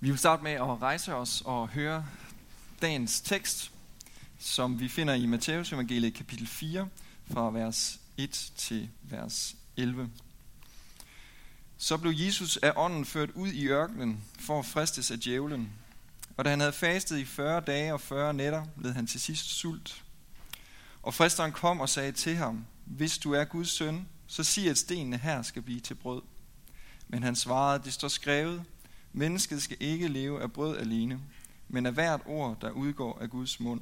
Vi vil starte med at rejse os og høre dagens tekst, som vi finder i Matteus evangeliet kapitel 4, fra vers 1 til vers 11. Så blev Jesus af ånden ført ud i ørkenen for at fristes af djævlen. Og da han havde fastet i 40 dage og 40 nætter, led han til sidst sult. Og fristeren kom og sagde til ham, hvis du er Guds søn, så sig, at stenene her skal blive til brød. Men han svarede, det står skrevet, mennesket skal ikke leve af brød alene, men af hvert ord, der udgår af Guds mund.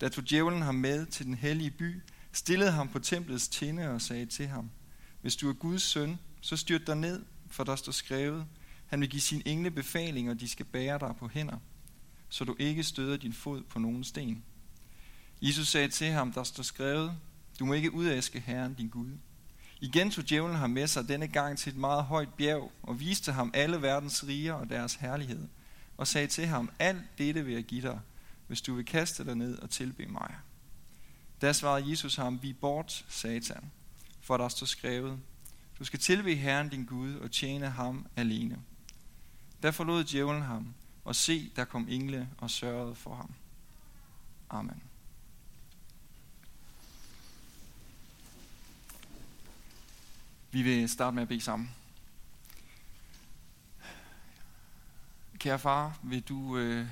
Da tog djævlen ham med til den hellige by, stillede ham på templets tinde og sagde til ham, hvis du er Guds søn, så styrt dig ned, for der står skrevet, han vil give sin engle befaling, og de skal bære dig på hænder, så du ikke støder din fod på nogen sten. Jesus sagde til ham, der står skrevet, du må ikke udæske Herren din Gud. Igen tog djævlen ham med sig denne gang til et meget højt bjerg og viste ham alle verdens riger og deres herlighed og sagde til ham, alt dette vil jeg give dig, hvis du vil kaste dig ned og tilbe mig. Da svarede Jesus ham, vi bort, satan, for der står skrevet, du skal tilbe Herren din Gud og tjene ham alene. Der forlod djævlen ham, og se, der kom engle og sørgede for ham. Amen. Vi vil starte med at bede sammen. Kære far, vil du øh,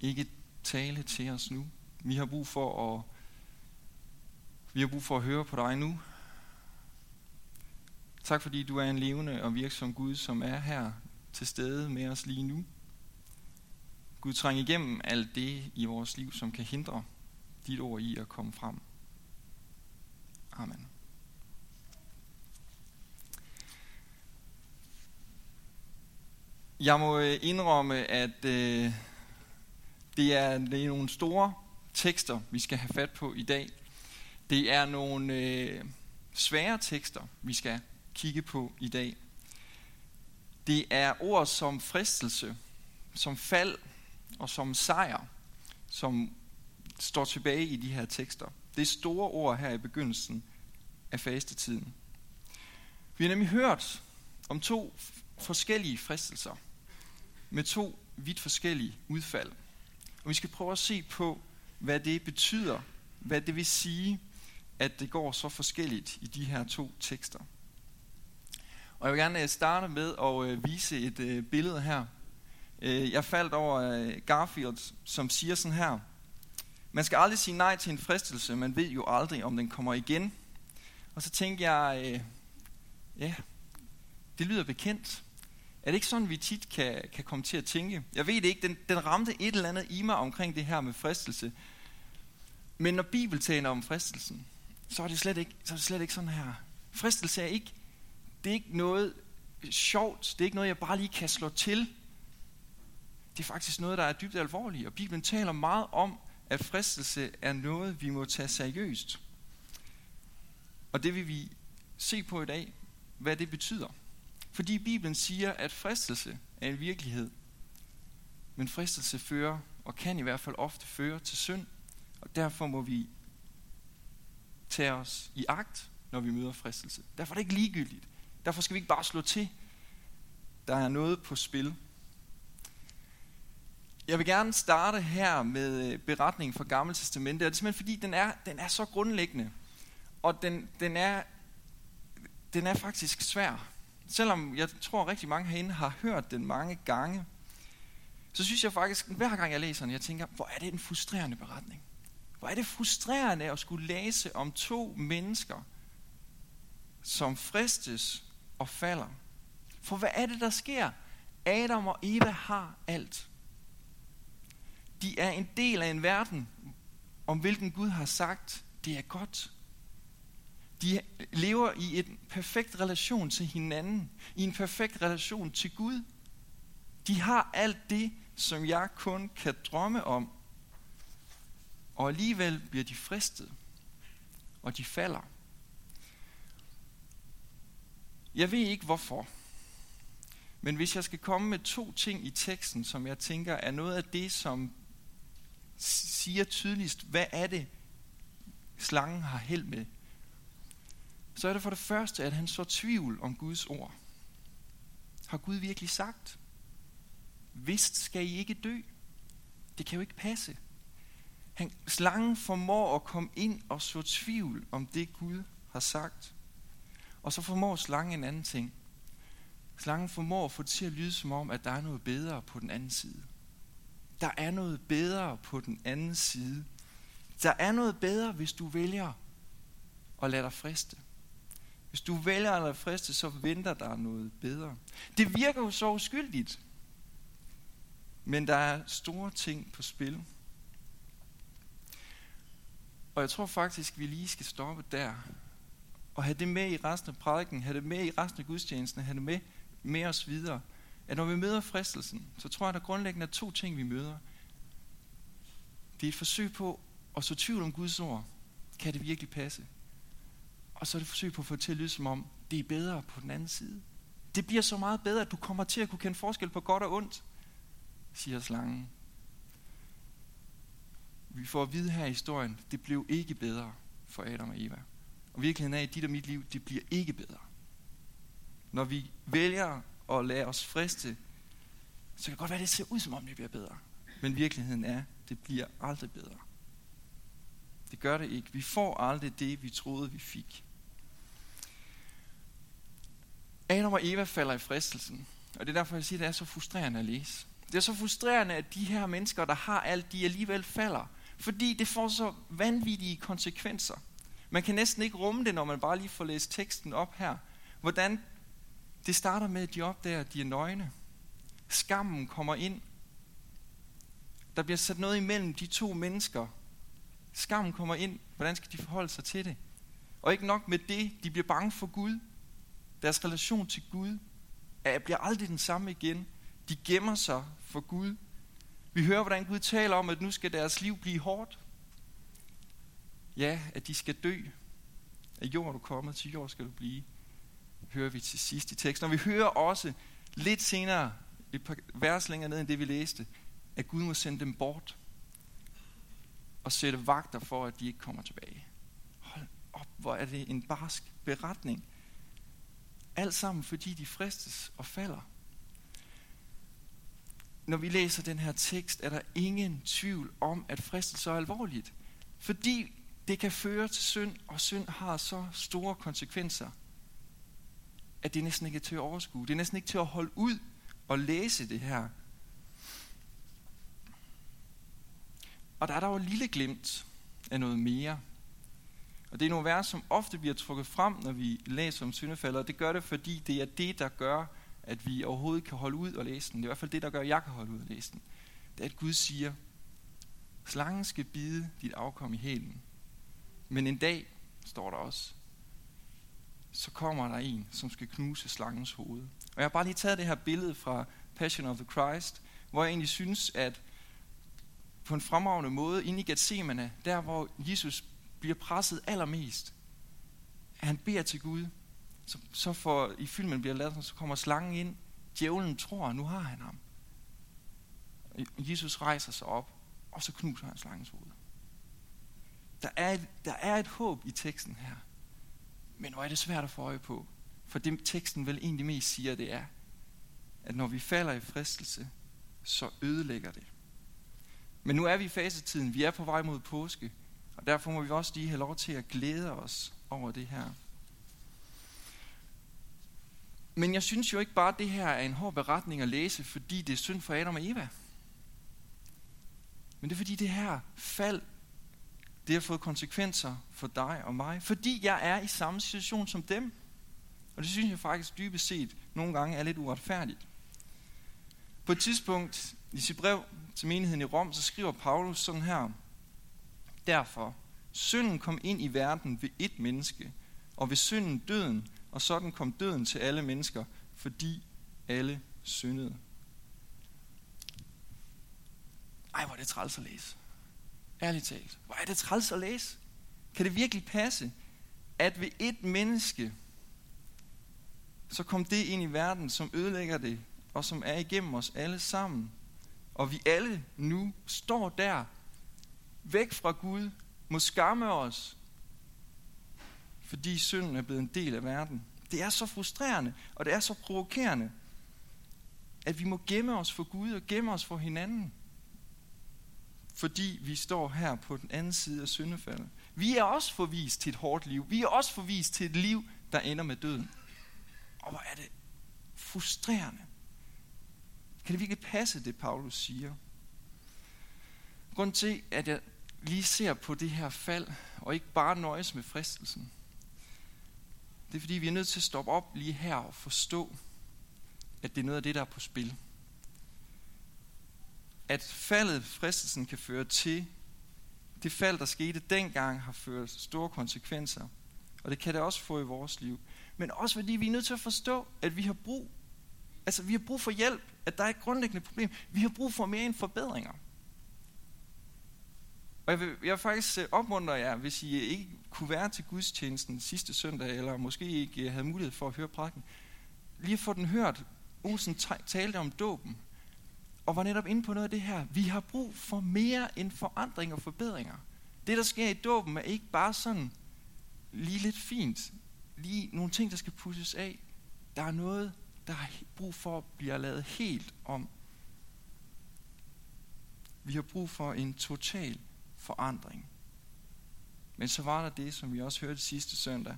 ikke tale til os nu? Vi har brug for at vi har brug for at høre på dig nu. Tak fordi du er en levende og virksom Gud, som er her til stede med os lige nu. Gud, træng igennem alt det i vores liv, som kan hindre dit ord i at komme frem. Amen. Jeg må øh, indrømme, at øh, det, er, det er nogle store tekster, vi skal have fat på i dag. Det er nogle øh, svære tekster, vi skal kigge på i dag. Det er ord som fristelse, som fald og som sejr, som står tilbage i de her tekster. Det er store ord her i begyndelsen af fastetiden. Vi har nemlig hørt om to forskellige fristelser med to vidt forskellige udfald. Og vi skal prøve at se på, hvad det betyder, hvad det vil sige, at det går så forskelligt i de her to tekster. Og jeg vil gerne øh, starte med at øh, vise et øh, billede her. Jeg faldt over Garfield, som siger sådan her. Man skal aldrig sige nej til en fristelse, man ved jo aldrig, om den kommer igen. Og så tænkte jeg, ja, det lyder bekendt. Er det ikke sådan, vi tit kan, kan komme til at tænke? Jeg ved det ikke, den, den ramte et eller andet i mig omkring det her med fristelse. Men når Bibelen taler om fristelsen, så er det slet ikke, så er det slet ikke sådan her. Fristelse er ikke, det er ikke noget sjovt, det er ikke noget, jeg bare lige kan slå til. Det er faktisk noget, der er dybt alvorligt, og Bibelen taler meget om, at fristelse er noget, vi må tage seriøst. Og det vil vi se på i dag, hvad det betyder. Fordi Bibelen siger, at fristelse er en virkelighed. Men fristelse fører, og kan i hvert fald ofte føre til synd. Og derfor må vi tage os i agt, når vi møder fristelse. Derfor er det ikke ligegyldigt. Derfor skal vi ikke bare slå til. Der er noget på spil. Jeg vil gerne starte her med øh, beretningen fra Gamle Testamentet. Det er simpelthen fordi, den er, den er så grundlæggende. Og den, den, er, den er faktisk svær selvom jeg tror rigtig mange herinde har hørt den mange gange, så synes jeg faktisk, hver gang jeg læser den, jeg tænker, hvor er det en frustrerende beretning. Hvor er det frustrerende at skulle læse om to mennesker, som fristes og falder. For hvad er det, der sker? Adam og Eva har alt. De er en del af en verden, om hvilken Gud har sagt, det er godt. De lever i en perfekt relation til hinanden, i en perfekt relation til Gud. De har alt det, som jeg kun kan drømme om. Og alligevel bliver de fristet, og de falder. Jeg ved ikke hvorfor, men hvis jeg skal komme med to ting i teksten, som jeg tænker er noget af det, som siger tydeligst, hvad er det, slangen har held med så er det for det første, at han så tvivl om Guds ord. Har Gud virkelig sagt? vist skal I ikke dø. Det kan jo ikke passe. Han, slangen formår at komme ind og så tvivl om det Gud har sagt. Og så formår slangen en anden ting. Slangen formår at få det til at lyde som om, at der er noget bedre på den anden side. Der er noget bedre på den anden side. Der er noget bedre, hvis du vælger at lade dig friste. Hvis du vælger at lade friste, så venter der noget bedre. Det virker jo så uskyldigt. Men der er store ting på spil. Og jeg tror faktisk, vi lige skal stoppe der. Og have det med i resten af prædiken, have det med i resten af gudstjenesten, have det med med os videre. At når vi møder fristelsen, så tror jeg, der grundlæggende er to ting, vi møder. Det er et forsøg på at så tvivl om Guds ord. Kan det virkelig passe? Og så er det forsøg på at få det til at lyde som om, det er bedre på den anden side. Det bliver så meget bedre, at du kommer til at kunne kende forskel på godt og ondt, siger slangen. Vi får at vide her i historien, det blev ikke bedre for Adam og Eva. Og virkeligheden er, at dit og mit liv, det bliver ikke bedre. Når vi vælger at lade os friste, så kan det godt være, at det ser ud som om, det bliver bedre. Men virkeligheden er, det bliver aldrig bedre. Det gør det ikke. Vi får aldrig det, vi troede, vi fik. Adam og Eva falder i fristelsen. Og det er derfor, jeg siger, at det er så frustrerende at læse. Det er så frustrerende, at de her mennesker, der har alt, de alligevel falder. Fordi det får så vanvittige konsekvenser. Man kan næsten ikke rumme det, når man bare lige får læst teksten op her. Hvordan det starter med, at de opdager, at de er nøgne. Skammen kommer ind. Der bliver sat noget imellem de to mennesker. Skammen kommer ind. Hvordan skal de forholde sig til det? Og ikke nok med det, de bliver bange for Gud. Deres relation til Gud bliver aldrig den samme igen. De gemmer sig for Gud. Vi hører, hvordan Gud taler om, at nu skal deres liv blive hårdt. Ja, at de skal dø. Af jord er du kommet, til jord skal du blive. Hører vi til sidst i teksten. Og vi hører også lidt senere, et par vers længere ned end det vi læste, at Gud må sende dem bort og sætte vagter for, at de ikke kommer tilbage. Hold op, hvor er det en barsk beretning. Alt sammen, fordi de fristes og falder. Når vi læser den her tekst, er der ingen tvivl om, at fristelse er alvorligt. Fordi det kan føre til synd, og synd har så store konsekvenser, at det næsten ikke er til at overskue. Det er næsten ikke til at holde ud og læse det her. Og der er der jo et lille glimt af noget mere. Og det er nogle vers, som ofte bliver trukket frem, når vi læser om syndefaldet, og det gør det, fordi det er det, der gør, at vi overhovedet kan holde ud og læse den. Det er i hvert fald det, der gør, at jeg kan holde ud og læse den. Det er, at Gud siger, slangen skal bide dit afkom i hælen. Men en dag, står der også, så kommer der en, som skal knuse slangens hoved. Og jeg har bare lige taget det her billede fra Passion of the Christ, hvor jeg egentlig synes, at på en fremragende måde, ind i Gethsemane, der hvor Jesus bliver presset allermest, at han beder til Gud, så, så for, i filmen bliver lavet, så kommer slangen ind, djævlen tror, at nu har han ham. Jesus rejser sig op, og så knuser han slangens hoved. Der er, et, der er et håb i teksten her. Men hvor er det svært at få øje på. For det teksten vel egentlig mest siger, det er, at når vi falder i fristelse, så ødelægger det. Men nu er vi i fasetiden, vi er på vej mod påske, og derfor må vi også lige have lov til at glæde os over det her. Men jeg synes jo ikke bare, at det her er en hård beretning at læse, fordi det er synd for Adam og Eva. Men det er fordi det her fald det har fået konsekvenser for dig og mig, fordi jeg er i samme situation som dem. Og det synes jeg faktisk dybest set nogle gange er lidt uretfærdigt. På et tidspunkt i sit brev til menigheden i Rom, så skriver Paulus sådan her. Derfor, synden kom ind i verden ved et menneske, og ved synden døden, og sådan kom døden til alle mennesker, fordi alle syndede. Ej, hvor er det træls at læse. Ærligt talt. Hvor er det træls at læse? Kan det virkelig passe, at ved et menneske, så kom det ind i verden, som ødelægger det, og som er igennem os alle sammen. Og vi alle nu står der, væk fra Gud, må skamme os, fordi synden er blevet en del af verden. Det er så frustrerende, og det er så provokerende, at vi må gemme os for Gud og gemme os for hinanden. Fordi vi står her på den anden side af syndefaldet. Vi er også forvist til et hårdt liv. Vi er også forvist til et liv, der ender med døden. Og hvor er det frustrerende. Kan det virkelig passe, det Paulus siger? Grunden til, at jeg lige ser på det her fald, og ikke bare nøjes med fristelsen, det er fordi, vi er nødt til at stoppe op lige her og forstå, at det er noget af det, der er på spil. At faldet, fristelsen, kan føre til, det fald, der skete dengang, har ført store konsekvenser. Og det kan det også få i vores liv. Men også fordi vi er nødt til at forstå, at vi har brug, altså vi har brug for hjælp, at der er et grundlæggende problem. Vi har brug for mere end forbedringer. Og jeg vil, jeg vil faktisk øh, opmuntre jer, hvis I øh, ikke kunne være til gudstjenesten sidste søndag, eller måske ikke øh, havde mulighed for at høre prædiken, lige at få den hørt. Olsen talte om dåben, og var netop inde på noget af det her. Vi har brug for mere end forandring og forbedringer. Det, der sker i dåben, er ikke bare sådan lige lidt fint. Lige nogle ting, der skal pusses af. Der er noget, der har brug for at blive lavet helt om. Vi har brug for en total forandring. Men så var der det, som vi også hørte sidste søndag,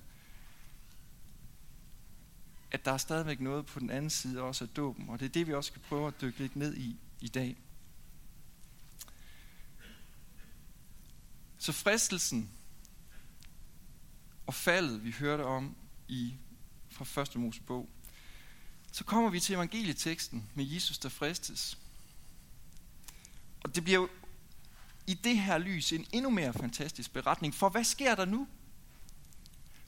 at der er stadigvæk noget på den anden side også af dåben, og det er det, vi også skal prøve at dykke lidt ned i i dag. Så fristelsen og faldet, vi hørte om i fra første Mosebog, så kommer vi til evangelieteksten med Jesus, der fristes. Og det bliver jo i det her lys en endnu mere fantastisk beretning. For hvad sker der nu?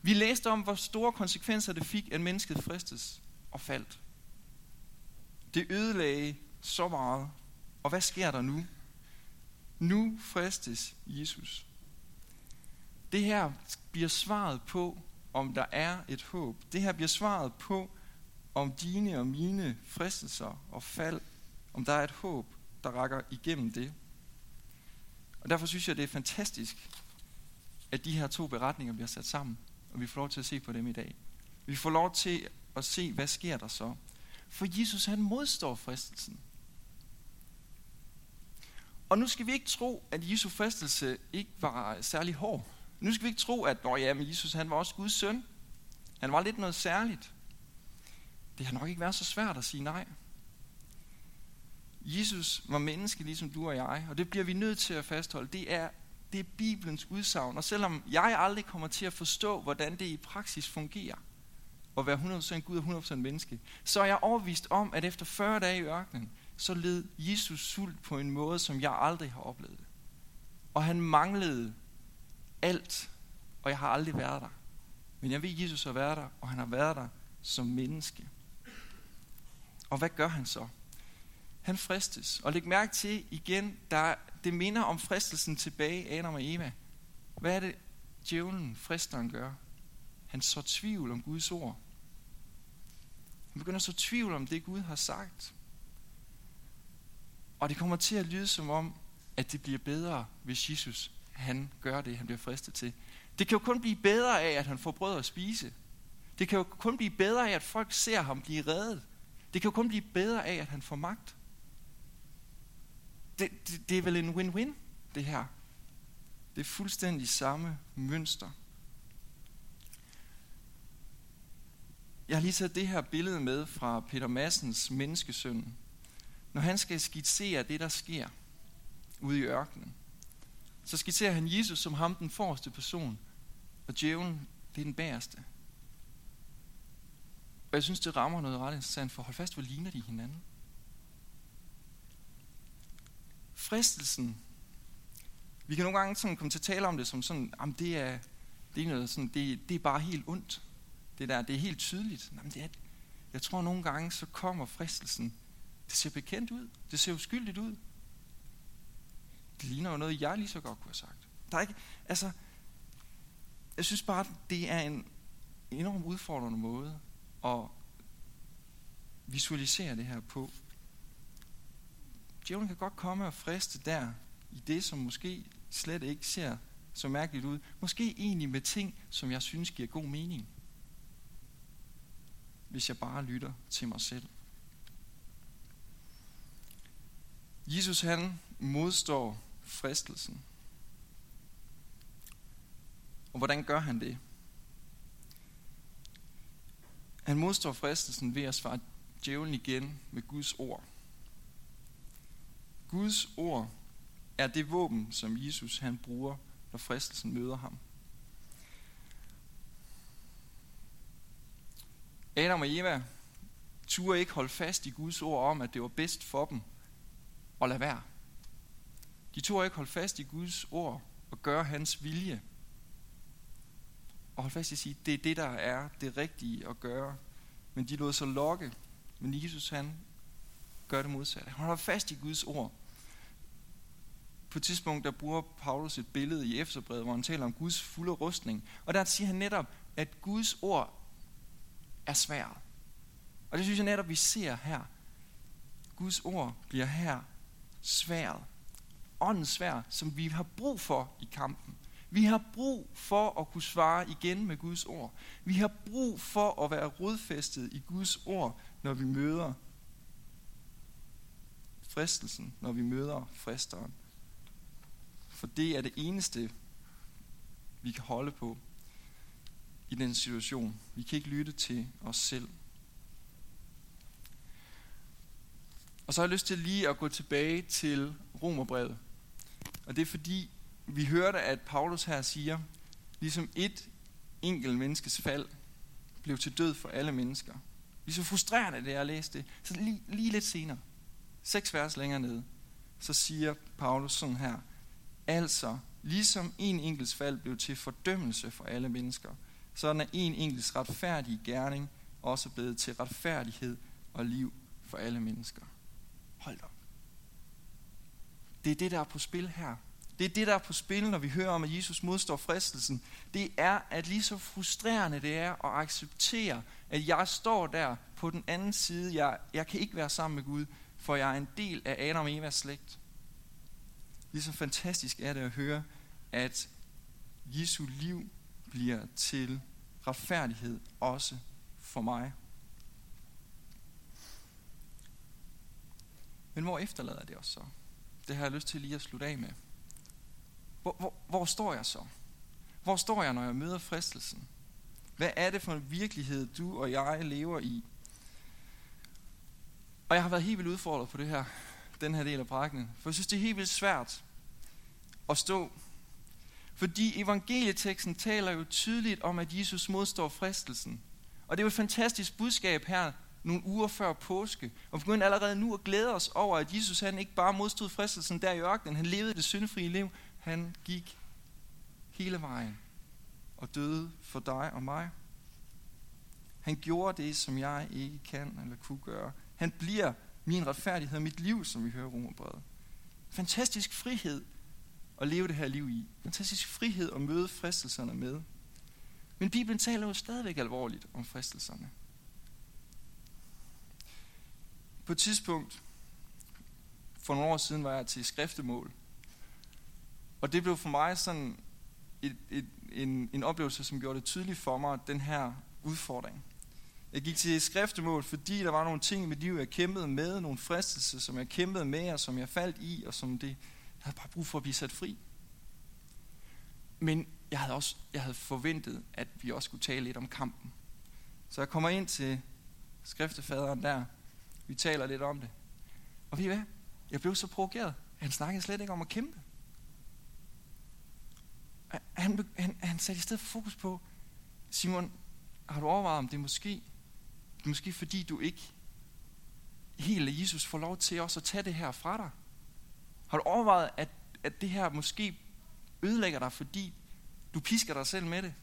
Vi læste om, hvor store konsekvenser det fik, at mennesket fristes og faldt. Det ødelagde så meget. Og hvad sker der nu? Nu fristes Jesus. Det her bliver svaret på, om der er et håb. Det her bliver svaret på, om dine og mine fristelser og fald, om der er et håb, der rækker igennem det. Og derfor synes jeg, det er fantastisk, at de her to beretninger bliver sat sammen, og vi får lov til at se på dem i dag. Vi får lov til at se, hvad sker der så. For Jesus, han modstår fristelsen. Og nu skal vi ikke tro, at Jesu fristelse ikke var særlig hård. Nu skal vi ikke tro, at Nå ja, men Jesus han var også Guds søn. Han var lidt noget særligt. Det har nok ikke været så svært at sige nej. Jesus var menneske ligesom du og jeg, og det bliver vi nødt til at fastholde. Det er, det er Bibelens udsagn, og selvom jeg aldrig kommer til at forstå, hvordan det i praksis fungerer, at være 100% Gud og 100% menneske, så er jeg overvist om, at efter 40 dage i ørkenen, så led Jesus sult på en måde, som jeg aldrig har oplevet. Og han manglede alt, og jeg har aldrig været der. Men jeg ved, at Jesus har været der, og han har været der som menneske. Og hvad gør han så? Han fristes. Og læg mærke til igen, der, det minder om fristelsen tilbage Adam og Eva. Hvad er det, djævlen, fristeren, gør? Han så tvivl om Guds ord. Han begynder at så tvivl om det, Gud har sagt. Og det kommer til at lyde som om, at det bliver bedre, hvis Jesus han gør det, han bliver fristet til. Det kan jo kun blive bedre af, at han får brød at spise. Det kan jo kun blive bedre af, at folk ser ham blive reddet. Det kan jo kun blive bedre af, at han får magt. Det, det, det er vel en win-win, det her. Det er fuldstændig samme mønster. Jeg har lige taget det her billede med fra Peter Massens menneskesøn. Når han skal skitsere det, der sker ude i ørkenen, så skitserer han Jesus som ham, den forreste person, og djævlen, det er den bæreste. Og jeg synes, det rammer noget ret interessant, for hold fast, hvor ligner de hinanden. Fristelsen. Vi kan nogle gange sådan komme til at tale om det som sådan, jamen det er, det er, noget sådan, det, det er bare helt ondt. Det der, det er helt tydeligt. Jamen det er, jeg tror nogle gange, så kommer fristelsen. Det ser bekendt ud. Det ser uskyldigt ud. Det ligner jo noget, jeg lige så godt kunne have sagt. Der er ikke, altså, jeg synes bare, det er en enormt udfordrende måde at visualisere det her på. Djævlen kan godt komme og friste der, i det, som måske slet ikke ser så mærkeligt ud. Måske egentlig med ting, som jeg synes giver god mening. Hvis jeg bare lytter til mig selv. Jesus han modstår fristelsen. Og hvordan gør han det? Han modstår fristelsen ved at svare djævlen igen med Guds ord. Guds ord er det våben, som Jesus han bruger, når fristelsen møder ham. Adam og Eva turde ikke holde fast i Guds ord om, at det var bedst for dem at lade være. De turde ikke holde fast i Guds ord og gøre hans vilje. Og holde fast i at sige, det er det, der er det rigtige at gøre. Men de lod sig lokke. Men Jesus han gør det modsatte. Han holder fast i Guds ord. På et tidspunkt, der bruger Paulus et billede i Efterbrevet, hvor han taler om Guds fulde rustning. Og der siger han netop, at Guds ord er svært. Og det synes jeg netop, vi ser her. Guds ord bliver her svært. Åndens svær, som vi har brug for i kampen. Vi har brug for at kunne svare igen med Guds ord. Vi har brug for at være rodfæstet i Guds ord, når vi møder fristelsen, når vi møder fristeren. For det er det eneste, vi kan holde på i den situation. Vi kan ikke lytte til os selv. Og så har jeg lyst til lige at gå tilbage til Romerbrevet. Og det er fordi, vi hørte, at Paulus her siger, ligesom et enkelt menneskes fald blev til død for alle mennesker. Lige så frustrerende, det er at læse det. Så lige, lige lidt senere, seks vers længere nede, så siger Paulus sådan her, altså, ligesom en enkelts fald blev til fordømmelse for alle mennesker, sådan er en enkelts retfærdige gerning også blevet til retfærdighed og liv for alle mennesker. Hold op. Det er det, der er på spil her. Det er det, der er på spil, når vi hører om, at Jesus modstår fristelsen. Det er, at lige så frustrerende det er at acceptere, at jeg står der på den anden side. Jeg, jeg kan ikke være sammen med Gud, for jeg er en del af Adam og Evas slægt. Lige så fantastisk er det at høre, at Jesu liv bliver til retfærdighed også for mig. Men hvor efterlader det os så? Det har jeg lyst til lige at slutte af med. Hvor, hvor, hvor står jeg så? Hvor står jeg, når jeg møder fristelsen? Hvad er det for en virkelighed, du og jeg lever i? Og jeg har været helt vildt udfordret på det her, den her del af prædiken. For jeg synes, det er helt vildt svært at stå. Fordi evangelieteksten taler jo tydeligt om, at Jesus modstår fristelsen. Og det er jo et fantastisk budskab her, nogle uger før påske, og begynder allerede nu at glæde os over, at Jesus han ikke bare modstod fristelsen der i ørkenen, han levede det syndfrie liv, han gik hele vejen og døde for dig og mig. Han gjorde det, som jeg ikke kan eller kunne gøre. Han bliver min retfærdighed og mit liv, som vi hører Romerbrevet. Fantastisk frihed at leve det her liv i. Fantastisk frihed at møde fristelserne med. Men Bibelen taler jo stadigvæk alvorligt om fristelserne. På et tidspunkt, for nogle år siden, var jeg til skriftemål. Og det blev for mig sådan et, et, en, en oplevelse, som gjorde det tydeligt for mig, den her udfordring. Jeg gik til skriftemål, fordi der var nogle ting i mit liv, jeg kæmpede med, nogle fristelser, som jeg kæmpede med, og som jeg faldt i, og som det, jeg havde bare brug for at blive sat fri. Men jeg havde også jeg havde forventet, at vi også skulle tale lidt om kampen. Så jeg kommer ind til skriftefaderen der, vi taler lidt om det. Og ved I hvad? Jeg blev så provokeret. Han snakkede slet ikke om at kæmpe. Han, han, han satte i stedet for fokus på, Simon, har du overvejet, om det måske, det er måske fordi du ikke helt af Jesus får lov til også at tage det her fra dig? Har du overvejet, at, at det her måske ødelægger dig, fordi du pisker dig selv med det?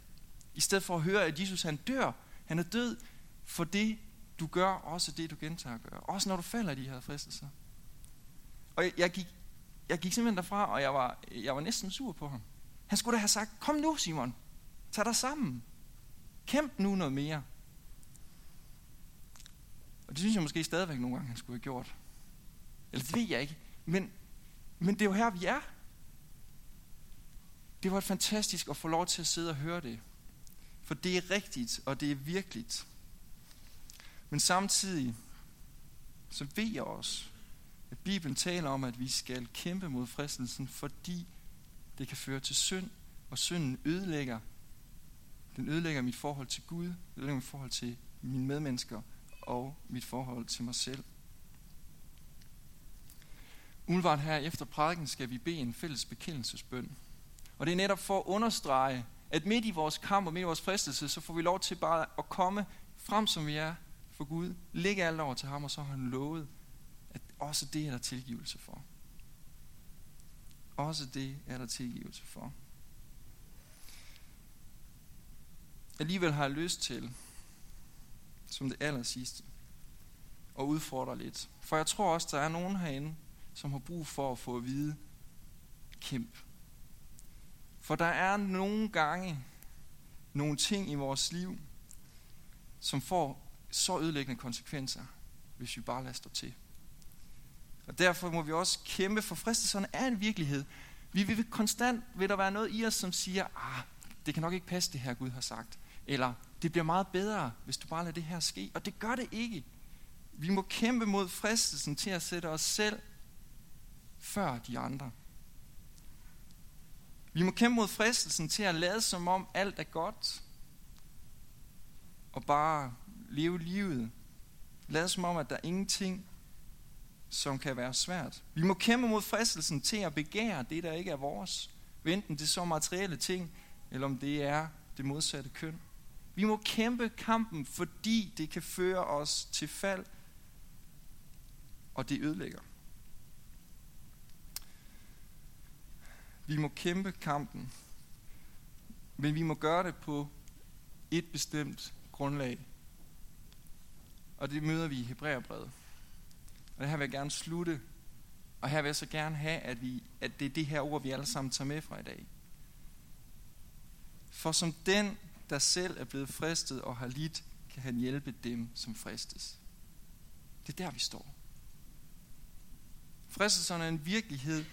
I stedet for at høre, at Jesus han dør, han er død for det, du gør også det, du gentager at gøre. Også når du falder i de her fristelser. Og jeg, jeg, gik, jeg gik simpelthen derfra, og jeg var, jeg var næsten sur på ham. Han skulle da have sagt, kom nu Simon, tag dig sammen. Kæmp nu noget mere. Og det synes jeg måske stadigvæk nogle gange, han skulle have gjort. Eller det ved jeg ikke. Men, men det er jo her, vi er. Det var fantastisk at få lov til at sidde og høre det. For det er rigtigt, og det er virkeligt. Men samtidig, så ved jeg også, At Bibelen taler om, at vi skal kæmpe mod fristelsen, fordi det kan føre til synd, og synden ødelægger. Den ødelægger mit forhold til Gud, ødelægger mit forhold til mine medmennesker og mit forhold til mig selv. Umiddelbart her efter prædiken skal vi bede en fælles bekendelsesbøn. Og det er netop for at understrege, at midt i vores kamp og midt i vores fristelse, så får vi lov til bare at komme frem som vi er for Gud, lægge alt over til ham, og så har han lovet, at også det er der tilgivelse for. Også det er der tilgivelse for. Alligevel har jeg lyst til, som det aller sidste, og udfordre lidt. For jeg tror også, der er nogen herinde, som har brug for at få at vide, kæmp. For der er nogle gange nogle ting i vores liv, som får så ødelæggende konsekvenser, hvis vi bare lader stå til. Og derfor må vi også kæmpe, for fristelserne er en virkelighed. Vi vil konstant, vil der være noget i os, som siger, ah, det kan nok ikke passe det her, Gud har sagt. Eller, det bliver meget bedre, hvis du bare lader det her ske. Og det gør det ikke. Vi må kæmpe mod fristelsen til at sætte os selv før de andre. Vi må kæmpe mod fristelsen til at lade som om alt er godt, og bare leve livet. Lade som om, at der er ingenting, som kan være svært. Vi må kæmpe mod fristelsen til at begære det, der ikke er vores. Enten det er så materielle ting, eller om det er det modsatte køn. Vi må kæmpe kampen, fordi det kan føre os til fald, og det ødelægger. Vi må kæmpe kampen, men vi må gøre det på et bestemt grundlag. Og det møder vi i Hebræerbrevet. Og det her vil jeg gerne slutte. Og her vil jeg så gerne have, at, vi, at det er det her ord, vi alle sammen tager med fra i dag. For som den, der selv er blevet fristet og har lidt, kan han hjælpe dem, som fristes. Det er der, vi står. Fristelserne er en virkelighed,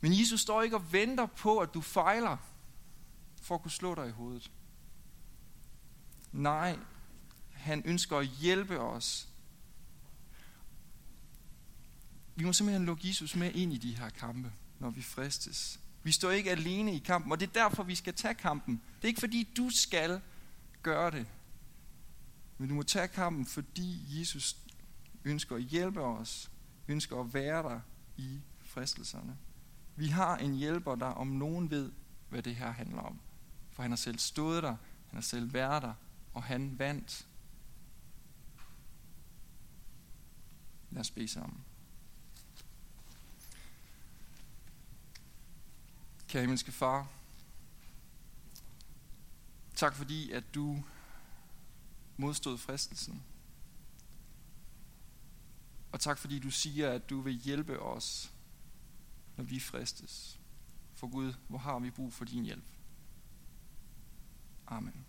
men Jesus står ikke og venter på, at du fejler, for at kunne slå dig i hovedet. Nej, han ønsker at hjælpe os. Vi må simpelthen lukke Jesus med ind i de her kampe, når vi fristes. Vi står ikke alene i kampen, og det er derfor, vi skal tage kampen. Det er ikke fordi, du skal gøre det. Men du må tage kampen, fordi Jesus ønsker at hjælpe os, ønsker at være der i fristelserne. Vi har en hjælper, der om nogen ved, hvad det her handler om. For han har selv stået der, han har selv været der, og han vandt. Lad os bede sammen. Kære himmelske far, tak fordi, at du modstod fristelsen. Og tak fordi du siger, at du vil hjælpe os når vi fristes. For Gud, hvor har vi brug for din hjælp? Amen.